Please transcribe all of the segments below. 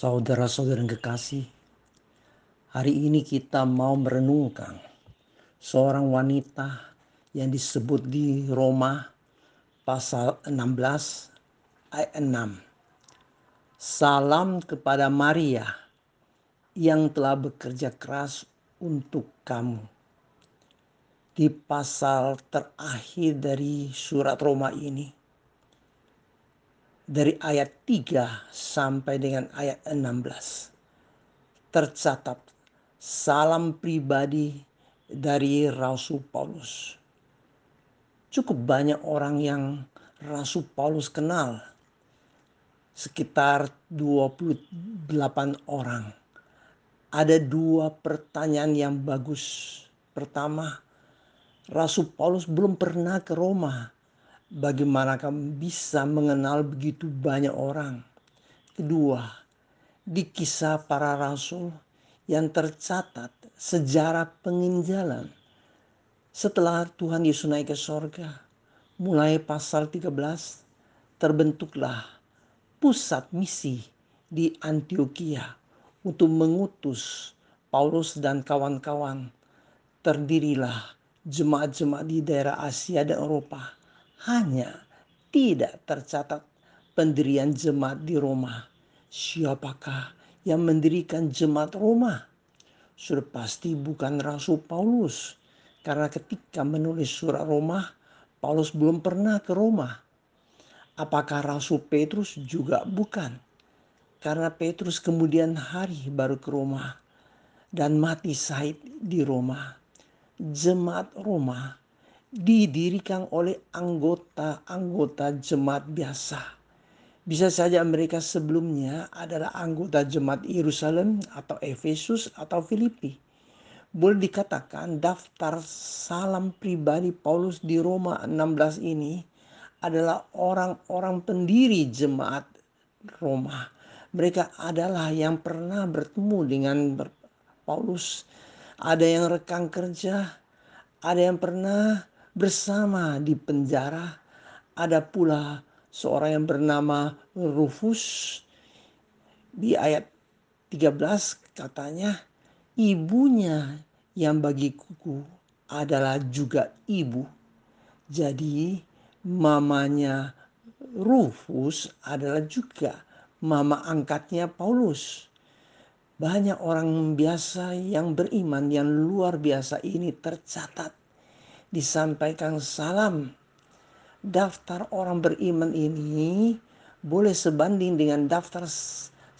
Saudara-saudara yang kekasih, hari ini kita mau merenungkan seorang wanita yang disebut di Roma pasal 16 ayat 6. Salam kepada Maria yang telah bekerja keras untuk kamu. Di pasal terakhir dari surat Roma ini, dari ayat 3 sampai dengan ayat 16 tercatat salam pribadi dari Rasul Paulus. Cukup banyak orang yang Rasul Paulus kenal. Sekitar 28 orang. Ada dua pertanyaan yang bagus. Pertama, Rasul Paulus belum pernah ke Roma bagaimana kamu bisa mengenal begitu banyak orang. Kedua, di kisah para rasul yang tercatat sejarah penginjalan setelah Tuhan Yesus naik ke sorga, mulai pasal 13, terbentuklah pusat misi di Antioquia untuk mengutus Paulus dan kawan-kawan. Terdirilah jemaat-jemaat di daerah Asia dan Eropa hanya tidak tercatat pendirian jemaat di Roma. Siapakah yang mendirikan jemaat Roma? Sudah pasti bukan Rasul Paulus. Karena ketika menulis surat Roma, Paulus belum pernah ke Roma. Apakah Rasul Petrus juga bukan? Karena Petrus kemudian hari baru ke Roma dan mati sahid di Roma. Jemaat Roma didirikan oleh anggota-anggota jemaat biasa. Bisa saja mereka sebelumnya adalah anggota jemaat Yerusalem atau Efesus atau Filipi. Boleh dikatakan daftar salam pribadi Paulus di Roma 16 ini adalah orang-orang pendiri jemaat Roma. Mereka adalah yang pernah bertemu dengan Paulus. Ada yang rekan kerja, ada yang pernah bersama di penjara. Ada pula seorang yang bernama Rufus. Di ayat 13 katanya ibunya yang bagi kuku adalah juga ibu. Jadi mamanya Rufus adalah juga mama angkatnya Paulus. Banyak orang biasa yang beriman yang luar biasa ini tercatat disampaikan salam. Daftar orang beriman ini boleh sebanding dengan daftar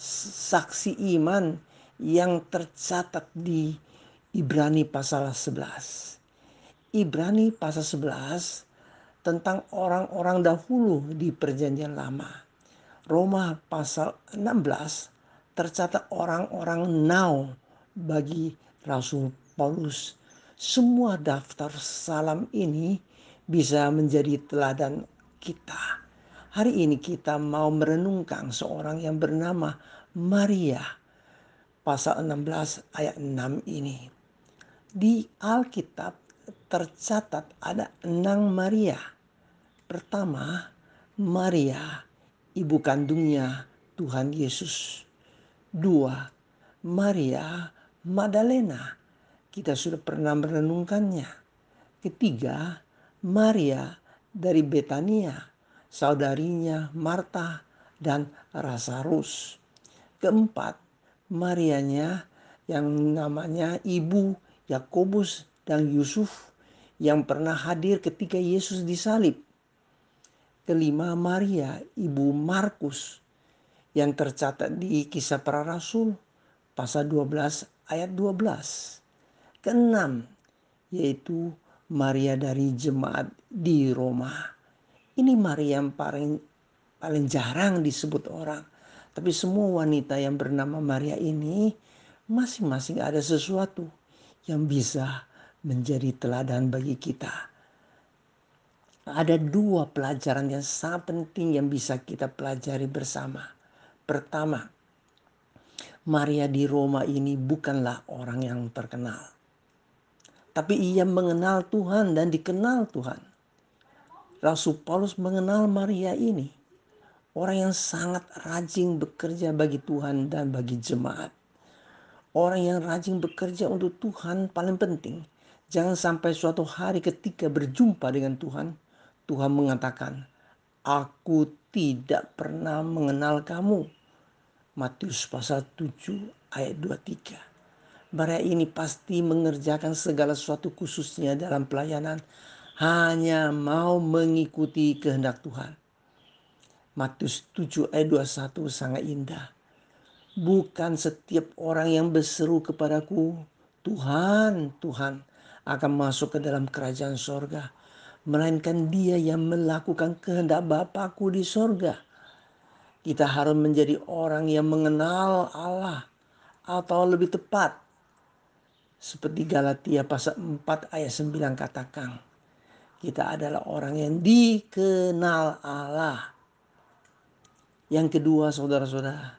saksi iman yang tercatat di Ibrani pasal 11. Ibrani pasal 11 tentang orang-orang dahulu di perjanjian lama. Roma pasal 16 tercatat orang-orang now bagi Rasul Paulus semua daftar salam ini bisa menjadi teladan kita. Hari ini kita mau merenungkan seorang yang bernama Maria. Pasal 16 ayat 6 ini. Di Alkitab tercatat ada enam Maria. Pertama, Maria, ibu kandungnya Tuhan Yesus. Dua, Maria Magdalena kita sudah pernah merenungkannya. Ketiga, Maria dari Betania, saudarinya Marta dan Rasarus. Keempat, Marianya yang namanya ibu Yakobus dan Yusuf yang pernah hadir ketika Yesus disalib. Kelima, Maria, ibu Markus yang tercatat di kisah para rasul pasal 12 ayat 12. Keenam, yaitu Maria dari jemaat di Roma. Ini Maria yang paling paling jarang disebut orang. Tapi semua wanita yang bernama Maria ini masing-masing ada sesuatu yang bisa menjadi teladan bagi kita. Ada dua pelajaran yang sangat penting yang bisa kita pelajari bersama. Pertama, Maria di Roma ini bukanlah orang yang terkenal tapi ia mengenal Tuhan dan dikenal Tuhan. Rasul Paulus mengenal Maria ini. Orang yang sangat rajin bekerja bagi Tuhan dan bagi jemaat. Orang yang rajin bekerja untuk Tuhan paling penting. Jangan sampai suatu hari ketika berjumpa dengan Tuhan, Tuhan mengatakan, Aku tidak pernah mengenal kamu. Matius pasal 7 ayat 23. Mereka ini pasti mengerjakan segala sesuatu khususnya dalam pelayanan hanya mau mengikuti kehendak Tuhan. Matius 7 ayat 21 sangat indah. Bukan setiap orang yang berseru kepadaku, Tuhan, Tuhan, akan masuk ke dalam kerajaan sorga. Melainkan dia yang melakukan kehendak Bapakku di sorga. Kita harus menjadi orang yang mengenal Allah. Atau lebih tepat, seperti Galatia pasal 4 ayat 9 katakan. Kita adalah orang yang dikenal Allah yang kedua saudara-saudara,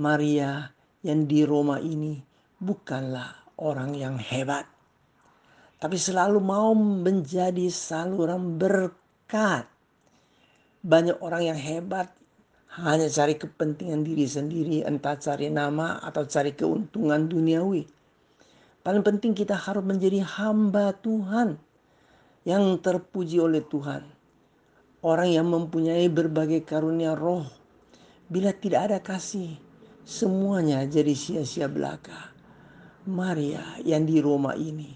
Maria yang di Roma ini bukanlah orang yang hebat. Tapi selalu mau menjadi saluran berkat. Banyak orang yang hebat hanya cari kepentingan diri sendiri, entah cari nama atau cari keuntungan duniawi. Paling penting kita harus menjadi hamba Tuhan yang terpuji oleh Tuhan. Orang yang mempunyai berbagai karunia roh Bila tidak ada kasih, semuanya jadi sia-sia belaka. Maria yang di Roma ini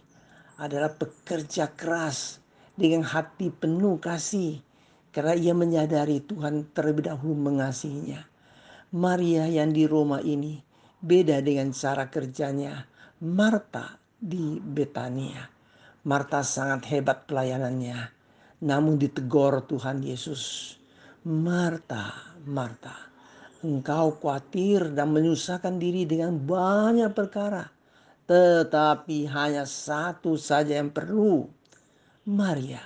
adalah pekerja keras dengan hati penuh kasih karena ia menyadari Tuhan terlebih dahulu mengasihinya. Maria yang di Roma ini beda dengan cara kerjanya Marta di Betania. Marta sangat hebat pelayanannya, namun ditegur Tuhan Yesus. Marta, Marta, engkau khawatir dan menyusahkan diri dengan banyak perkara. Tetapi hanya satu saja yang perlu. Maria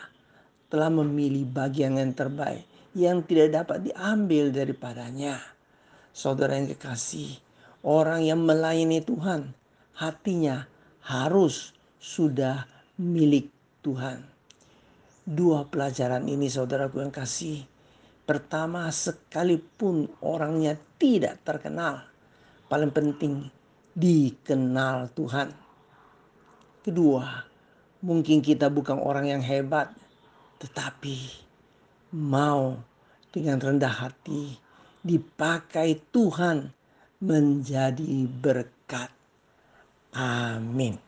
telah memilih bagian yang terbaik yang tidak dapat diambil daripadanya. Saudara yang kekasih, orang yang melayani Tuhan, hatinya harus sudah milik Tuhan. Dua pelajaran ini saudaraku yang kasih Pertama, sekalipun orangnya tidak terkenal, paling penting dikenal Tuhan. Kedua, mungkin kita bukan orang yang hebat, tetapi mau dengan rendah hati dipakai Tuhan menjadi berkat. Amin.